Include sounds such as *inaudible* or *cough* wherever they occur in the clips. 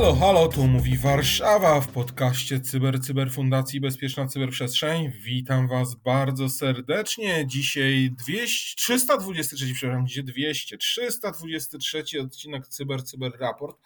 Halo, halo, tu mówi Warszawa w podcaście Cyber Cyber Fundacji Bezpieczna Cyberprzestrzeń. Witam Was bardzo serdecznie. Dzisiaj 200, 323, przepraszam, dzisiaj 200, 323 odcinek Cyber Cyber Raport.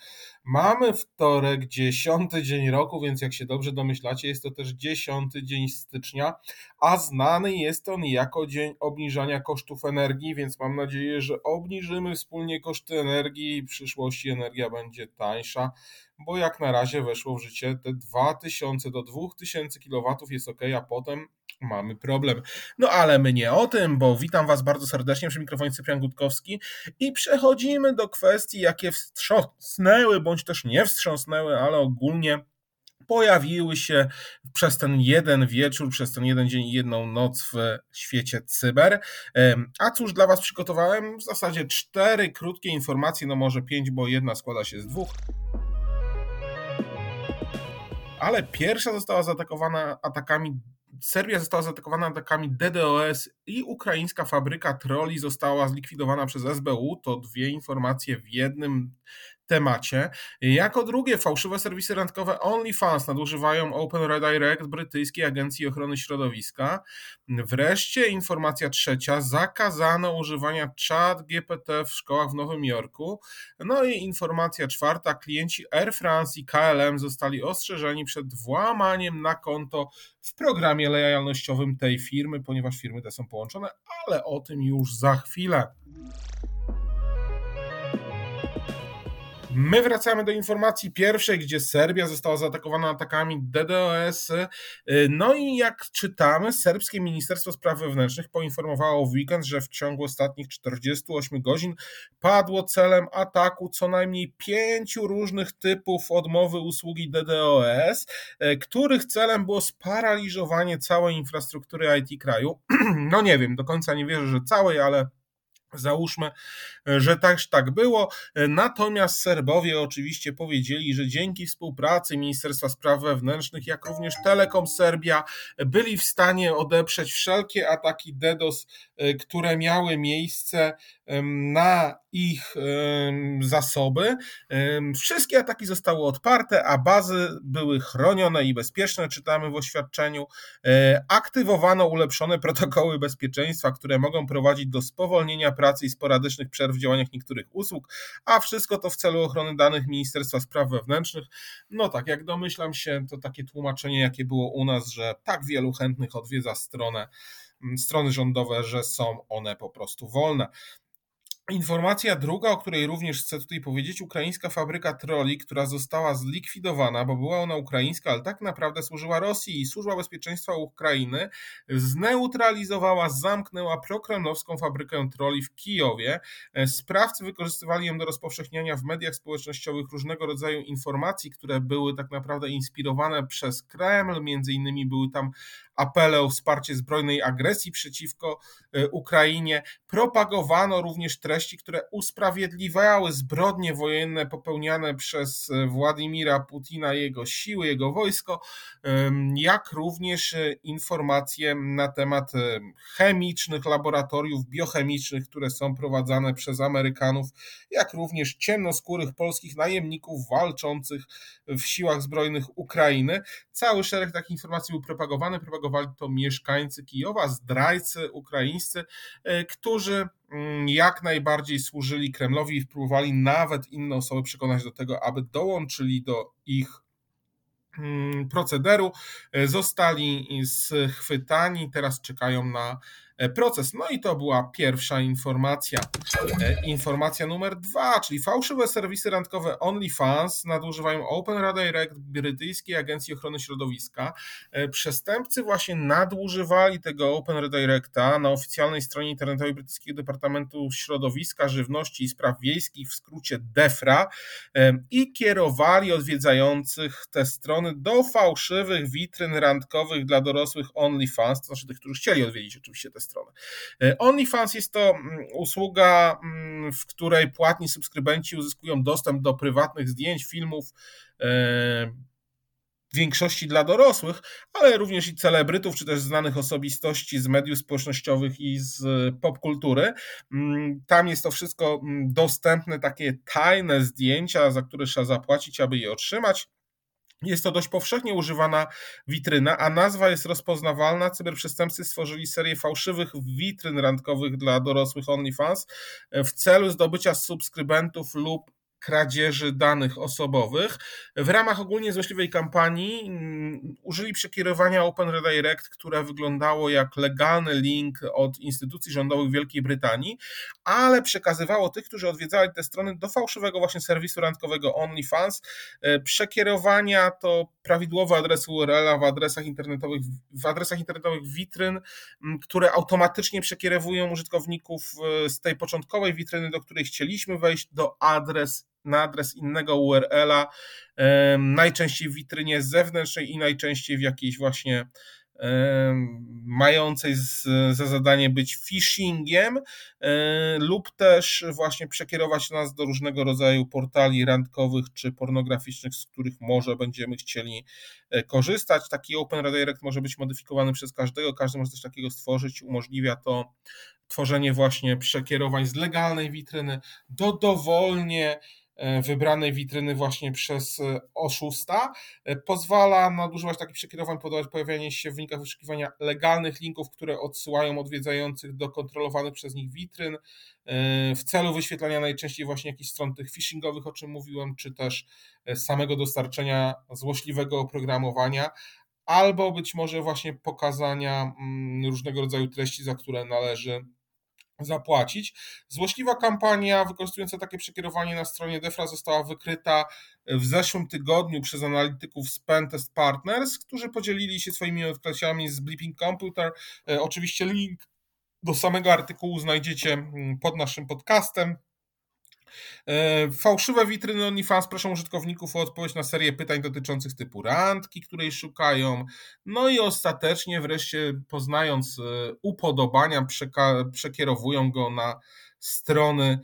Mamy wtorek, dziesiąty dzień roku, więc jak się dobrze domyślacie, jest to też dziesiąty dzień stycznia, a znany jest on jako dzień obniżania kosztów energii, więc mam nadzieję, że obniżymy wspólnie koszty energii i w przyszłości energia będzie tańsza, bo jak na razie weszło w życie te 2000 do 2000 kW jest ok, a potem mamy problem. No ale my nie o tym, bo witam Was bardzo serdecznie przy mikrofonie Cyprian Gutkowski i przechodzimy do kwestii, jakie wstrząsnęły, bądź też nie wstrząsnęły, ale ogólnie pojawiły się przez ten jeden wieczór, przez ten jeden dzień i jedną noc w świecie cyber. A cóż dla Was przygotowałem? W zasadzie cztery krótkie informacje, no może pięć, bo jedna składa się z dwóch ale pierwsza została zaatakowana atakami Serbia została zaatakowana atakami DDoS i ukraińska fabryka troli została zlikwidowana przez SBU. To dwie informacje w jednym temacie. Jako drugie, fałszywe serwisy randkowe OnlyFans nadużywają Open Redirect brytyjskiej Agencji Ochrony Środowiska. Wreszcie informacja trzecia, zakazano używania chat GPT w szkołach w Nowym Jorku. No i informacja czwarta, klienci Air France i KLM zostali ostrzeżeni przed włamaniem na konto w programie lojalnościowym tej firmy, ponieważ firmy te są połączone, ale o tym już za chwilę. My wracamy do informacji pierwszej, gdzie Serbia została zaatakowana atakami DDoS. No i jak czytamy, serbskie Ministerstwo Spraw Wewnętrznych poinformowało w weekend, że w ciągu ostatnich 48 godzin padło celem ataku co najmniej pięciu różnych typów odmowy usługi DDoS, których celem było sparaliżowanie całej infrastruktury IT kraju. *clears throat* No nie wiem, do końca nie wierzę, że całej, ale Załóżmy, że też tak było. Natomiast Serbowie oczywiście powiedzieli, że dzięki współpracy Ministerstwa Spraw Wewnętrznych, jak również Telekom Serbia, byli w stanie odeprzeć wszelkie ataki DDoS, e, które miały miejsce na ich zasoby. Wszystkie ataki zostały odparte, a bazy były chronione i bezpieczne, czytamy w oświadczeniu. E, aktywowano ulepszone protokoły bezpieczeństwa, które mogą prowadzić do spowolnienia pracy i sporadycznych przerw w działaniach niektórych usług, a wszystko to w celu ochrony danych Ministerstwa Spraw Wewnętrznych. No tak, jak domyślam się, to takie tłumaczenie, jakie było u nas, że tak wielu chętnych odwiedza stronę strony rządowe, że są one po prostu wolne. Informacja druga, o której również chcę tutaj powiedzieć, ukraińska fabryka troli, która została zlikwidowana, bo była ona ukraińska, ale tak naprawdę służyła Rosji i Służba Bezpieczeństwa Ukrainy zneutralizowała, zamknęła prokremlowską fabrykę troli w Kijowie. Sprawcy wykorzystywali ją do rozpowszechniania w mediach społecznościowych różnego rodzaju informacji, które były tak naprawdę inspirowane przez Kreml, między innymi były tam apele o wsparcie zbrojnej agresji przeciwko e, Ukrainie. Propagowano również treści, które usprawiedliwiały zbrodnie wojenne popełniane przez e, Władimira Putina, jego siły, jego wojsko, jak również e, informacje na temat chemicznych laboratoriów biochemicznych, które są prowadzone przez Amerykanów, jak również ciemnoskórych polskich najemników walczących w siłach zbrojnych Ukrainy. Cały szereg takich informacji był propagowany, propagowany propagowali to mieszkańcy Kijowa, zdrajcy ukraińscy, e, którzy mm, jak najbardziej służyli Kremlowi i próbowali nawet inne osoby przekonać do tego, aby dołączyli do ich mm, procederu. E, zostali schwytani, teraz czekają na proces. No i to była pierwsza informacja. E, informacja numer dwa, czyli fałszywe serwisy randkowe OnlyFans nadużywają Open Redirect brytyjskiej Agencji Ochrony Środowiska. E, przestępcy właśnie nadużywali tego Open Redirecta na oficjalnej stronie internetowej brytyjskiego Departamentu Środowiska, Żywności i Spraw Wiejskich, w skrócie DEFRA, i kierowali odwiedzających te strony do fałszywych witryn randkowych dla dorosłych OnlyFans, to znaczy tych, którzy chcieli odwiedzić oczywiście te stronę. E, OnlyFans jest to mm, usługa, mm, w której płatni subskrybenci uzyskują dostęp do prywatnych zdjęć, filmów, e, w większości dla dorosłych, ale również i celebrytów, czy też znanych osobistości z mediów społecznościowych i z popkultury. Mm, tam jest to wszystko dostępne, takie tajne zdjęcia, za które trzeba zapłacić, aby je otrzymać. Jest to dość powszechnie używana witryna, a nazwa jest rozpoznawalna. Cyberprzestępcy stworzyli serię fałszywych witryn randkowych dla dorosłych OnlyFans w celu zdobycia subskrybentów lub kradzieży danych osobowych. W ramach ogólnie złośliwej kampanii mm, użyli przekierowania Open Redirect, które wyglądało jak legalny link od instytucji rządowych Wielkiej Brytanii, ale przekazywało tych, którzy odwiedzali te strony do fałszywego właśnie serwisu randkowego OnlyFans. E, przekierowania to prawidłowe adresy URL w adresach internetowych, w adresach internetowych witryn, które automatycznie przekierowują użytkowników e, z tej początkowej witryny, do której chcieliśmy wejść, do adres na adres innego URL-a, najczęściej w witrynie zewnętrznej i najczęściej w jakiejś właśnie mającej za zadanie być phishingiem lub też właśnie przekierować nas do różnego rodzaju portali randkowych czy pornograficznych, z których może będziemy chcieli e, korzystać. Taki Open Redirect może być modyfikowany przez każdego, każdy może coś takiego stworzyć, umożliwia to tworzenie właśnie przekierowań z legalnej witryny do dowolnie wybranej witryny właśnie przez e, oszusta, e, pozwala nadużywać takich przekierowań, podawać pojawianie się w wynikach wyszukiwania legalnych linków, które odsyłają odwiedzających do kontrolowanych przez nich witryn. W celu wyświetlania najczęściej właśnie jakichś stron tych phishingowych, o czym mówiłem, czy też samego dostarczenia złośliwego oprogramowania, albo być może właśnie pokazania mm, różnego rodzaju treści, za które należy zapłacić. Złośliwa kampania wykorzystująca takie przekierowanie na stronie Defra została wykryta w zeszłym tygodniu przez analityków z Pentest Partners, którzy podzielili się swoimi odkryciami z Blipping Computer. E, oczywiście link do samego artykułu znajdziecie mm, pod naszym podcastem. E, fałszywe witryny OnlyFans proszą użytkowników o odpowiedź na serię pytań dotyczących typu randki, której szukają. No i ostatecznie wreszcie poznając e, upodobania przekierowują go na strony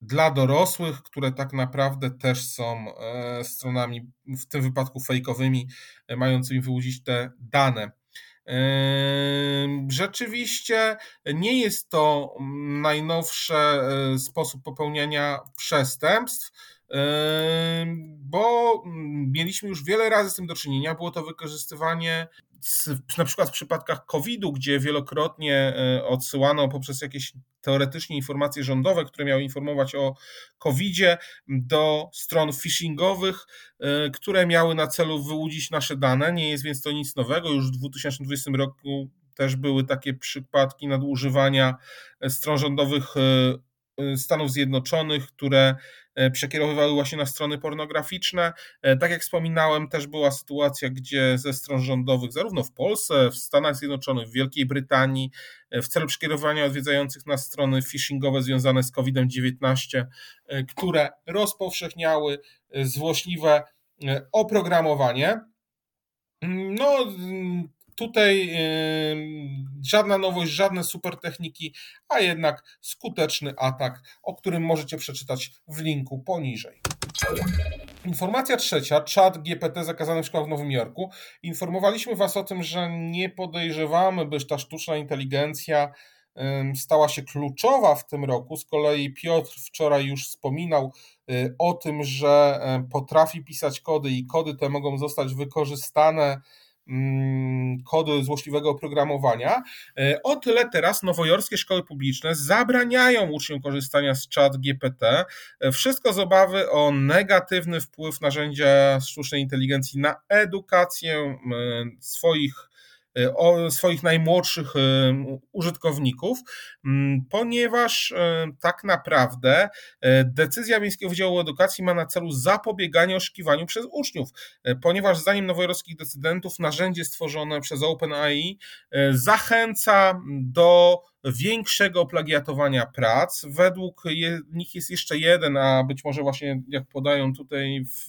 dla dorosłych, które tak naprawdę też są e, stronami w tym wypadku fejkowymi, mającymi wyłudzić te dane. Rzeczywiście nie jest to najnowszy e, sposób popełniania przestępstw, bo mieliśmy już wiele razy z tym do czynienia. Było to wykorzystywanie na przykład w przypadkach COVID-u, gdzie wielokrotnie e, odsyłano poprzez jakieś teoretycznie informacje rządowe, które miały informować o COVID-zie, do stron phishingowych, e, które miały na celu wyłudzić nasze dane. Nie jest więc to nic nowego. Już w 2020 roku też były takie przypadki nadużywania stron rządowych e, Stanów Zjednoczonych, które E, przekierowywały właśnie na strony pornograficzne. E, tak jak wspominałem, też była sytuacja, gdzie ze stron rządowych, zarówno w Polsce, w Stanach Zjednoczonych, w Wielkiej Brytanii, e, w celu przekierowania odwiedzających nas strony phishingowe związane z COVID-19, które rozpowszechniały złośliwe oprogramowanie. No, Tutaj żadna nowość, żadne super techniki, a jednak skuteczny atak, o którym możecie przeczytać w linku poniżej. Informacja trzecia, czat GPT zakazany w szkołach w Nowym Jorku. Informowaliśmy Was o tym, że nie podejrzewamy, byś ta sztuczna inteligencja stała się kluczowa w tym roku. Z kolei Piotr wczoraj już wspominał y, o tym, że potrafi pisać kody i kody te mogą zostać wykorzystane Mm, kody złośliwego oprogramowania. E, o tyle teraz nowojorskie szkoły publiczne zabraniają uczniom korzystania z chat GPT. E, wszystko z obawy o negatywny wpływ narzędzia sztucznej inteligencji na edukację swoich E, o swoich najmłodszych e, użytkowników, ponieważ e, tak naprawdę decyzja Miejskiego Wydziału Edukacji ma na celu zapobieganie oszukiwaniu przez uczniów, ponieważ zdaniem nowojorskich decydentów narzędzie stworzone przez OpenAI zachęca do większego plagiatowania prac. Według nich jest jeszcze jeden, a być może właśnie jak podają tutaj w,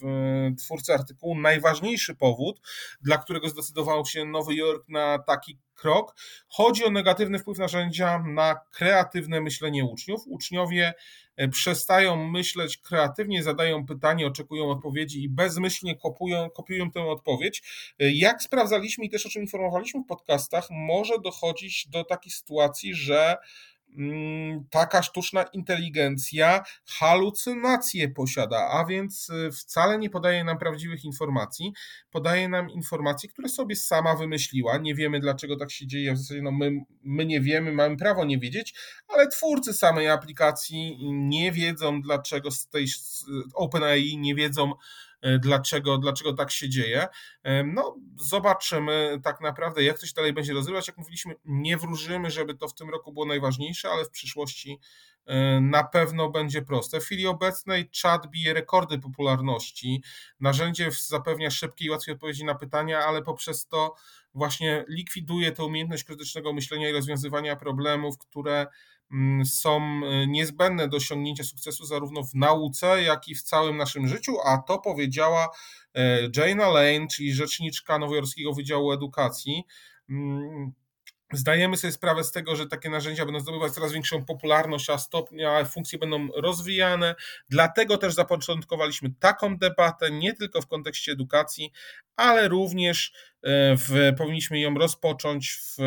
twórcy artykułu, najważniejszy powód, dla którego zdecydował się Nowy Jork na taki krok. Chodzi o negatywny wpływ narzędzia na kreatywne myślenie uczniów. Uczniowie e, przestają myśleć kreatywnie, zadają pytanie, oczekują odpowiedzi i bezmyślnie kopują, kopiują tę odpowiedź. E, jak sprawdzaliśmy i też o czym informowaliśmy w podcastach, może dochodzić do takiej sytuacji, że taka sztuczna inteligencja halucynacje posiada, a więc y, wcale nie podaje nam prawdziwych informacji, podaje nam informacje, które sobie sama wymyśliła. Nie wiemy, dlaczego tak się dzieje. W zasadzie no my, my nie wiemy, mamy prawo nie wiedzieć, ale twórcy samej aplikacji nie wiedzą, dlaczego z tej OpenAI nie wiedzą, dlaczego, dlaczego tak się dzieje. E, no, zobaczymy tak naprawdę, jak to się dalej będzie rozwijać. Jak mówiliśmy, nie wróżymy, żeby to w tym roku było najważniejsze, ale w przyszłości e, na pewno będzie proste. W chwili obecnej czat bije rekordy popularności. Narzędzie zapewnia szybkie i łatwe odpowiedzi na pytania, ale poprzez to właśnie likwiduje tę umiejętność krytycznego myślenia i rozwiązywania problemów, które są y, niezbędne do osiągnięcia sukcesu zarówno w nauce, jak i w całym naszym życiu, a to powiedziała e, Jana Lane, czyli rzeczniczka Nowojorskiego Wydziału Edukacji. Mm, zdajemy sobie sprawę z tego, że takie narzędzia będą zdobywać coraz większą popularność, a stopnia funkcje będą rozwijane. Dlatego też zapoczątkowaliśmy taką debatę, nie tylko w kontekście edukacji, ale również e, w, powinniśmy ją rozpocząć w,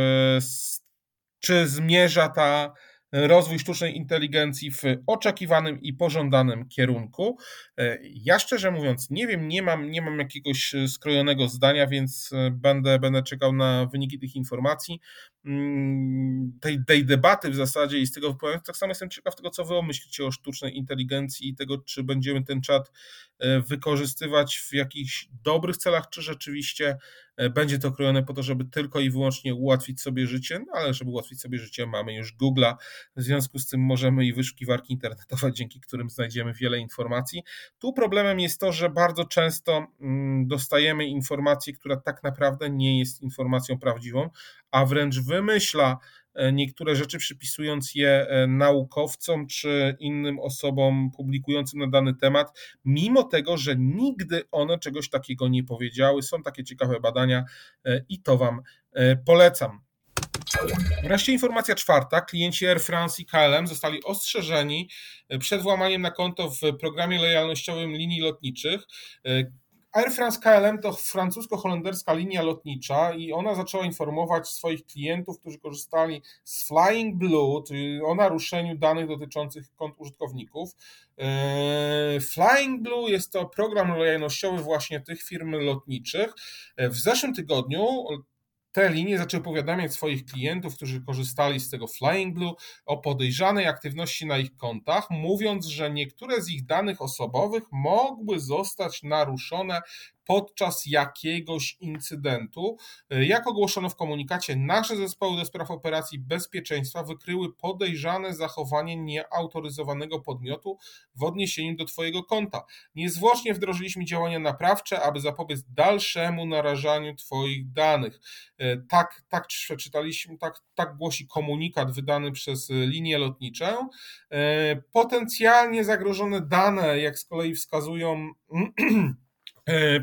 czy zmierza ta rozwój sztucznej inteligencji w oczekiwanym i pożądanym kierunku. E, ja szczerze mówiąc nie wiem, nie mam, nie mam jakiegoś skrojonego zdania, więc e, będę, będę czekał na wyniki tych informacji. Mm, tej, tej debaty w zasadzie i z tego wypowiadania, tak samo jestem ciekaw tego, co wy myślicie o sztucznej inteligencji i tego, czy będziemy ten czat e, wykorzystywać w jakichś dobrych celach, czy rzeczywiście e, będzie to krojone po to, żeby tylko i wyłącznie ułatwić sobie życie, no ale żeby ułatwić sobie życie, mamy już Google'a, w związku z tym możemy i wyszukiwarki internetowe, *laughs* dzięki którym znajdziemy wiele informacji. Tu problemem jest to, że bardzo często mm, dostajemy informację, która tak naprawdę nie jest informacją prawdziwą, a wręcz wymyśla e, niektóre rzeczy, przypisując je e, naukowcom czy innym osobom publikującym na dany temat, mimo tego, że nigdy one czegoś takiego nie powiedziały. Są takie ciekawe badania e, i to Wam polecam. Wreszcie informacja czwarta. Klienci Air France i KLM zostali ostrzeżeni przed włamaniem na konto w programie lojalnościowym linii lotniczych. Air France KLM to francusko-holenderska linia lotnicza i ona zaczęła informować swoich klientów, którzy korzystali z Flying Blue, czyli o naruszeniu danych dotyczących kont użytkowników. Eee, Flying Blue jest to program lojalnościowy właśnie tych firm lotniczych. W zeszłym tygodniu te linie zaczęły powiadamiać swoich klientów, którzy korzystali z tego Flying Blue, o podejrzanej aktywności na ich kontach, mówiąc, że niektóre z ich danych osobowych mogły zostać naruszone podczas jakiegoś incydentu. Jak ogłoszono w komunikacie, nasze zespoły do spraw operacji bezpieczeństwa wykryły podejrzane zachowanie nieautoryzowanego podmiotu w odniesieniu do Twojego konta. Niezwłocznie wdrożyliśmy działania naprawcze, aby zapobiec dalszemu narażaniu Twoich danych. E, tak, tak przeczytaliśmy, tak, tak głosi komunikat wydany przez linię lotniczą. E, potencjalnie zagrożone dane, jak z kolei wskazują E, *clears throat*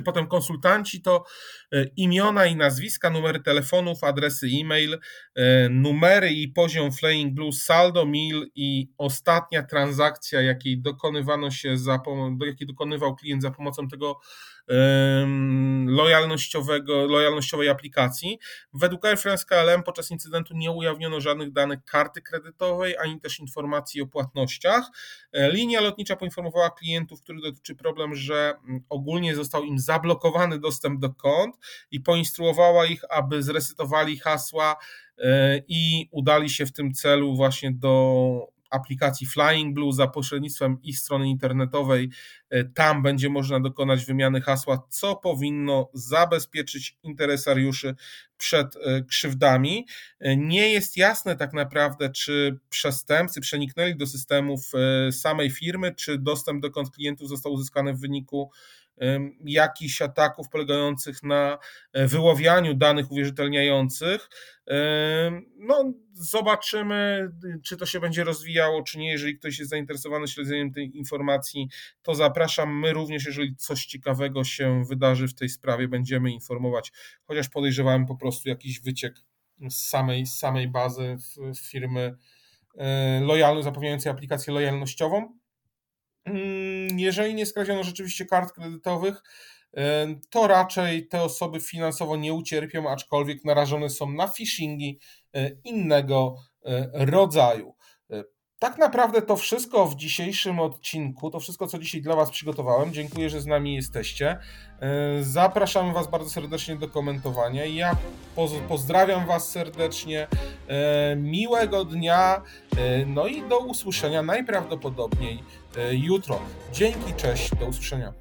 potem konsultanci to e, imiona i nazwiska, numery telefonów, adresy e-mail, e, numery i poziom Flying Blue, saldo mil i ostatnia transakcja, jakiej dokonywano się za, jakiej dokonywał klient za pomocą tego lojalnościowego, lojalnościowej aplikacji. Według Air France KLM podczas incydentu nie ujawniono żadnych danych karty kredytowej, ani też informacji o płatnościach. E, linia lotnicza poinformowała klientów, który dotyczy problem, że mm, ogólnie został im zablokowany dostęp do kont i poinstruowała ich, aby zresetowali hasła e, i udali się w tym celu właśnie do aplikacji Flying Blue za pośrednictwem ich strony internetowej. E, tam będzie można dokonać wymiany hasła, co powinno zabezpieczyć interesariuszy przed e, krzywdami. E, nie jest jasne tak naprawdę, czy przestępcy przeniknęli do systemów samej firmy, czy dostęp do kont klientów został uzyskany w wyniku jakichś ataków polegających na e, wyławianiu danych uwierzytelniających. No, zobaczymy, czy to się będzie rozwijało, czy nie. Jeżeli ktoś jest zainteresowany śledzeniem tej informacji, to zapraszam. My również, jeżeli coś ciekawego się wydarzy w tej sprawie, będziemy informować, chociaż podejrzewamy po prostu jakiś wyciek z samej, z samej bazy firmy lojalnej, zapewniającej aplikację lojalnościową. Mm, jeżeli nie skradziono rzeczywiście kart kredytowych, to raczej te osoby finansowo nie ucierpią, aczkolwiek narażone są na phishingi innego rodzaju. Tak naprawdę to wszystko w dzisiejszym odcinku, to wszystko, co dzisiaj dla Was przygotowałem. Dziękuję, że z nami jesteście. Zapraszamy Was bardzo serdecznie do komentowania. Ja pozdrawiam Was serdecznie. Miłego dnia. No i do usłyszenia najprawdopodobniej jutro. Dzięki, cześć, do usłyszenia.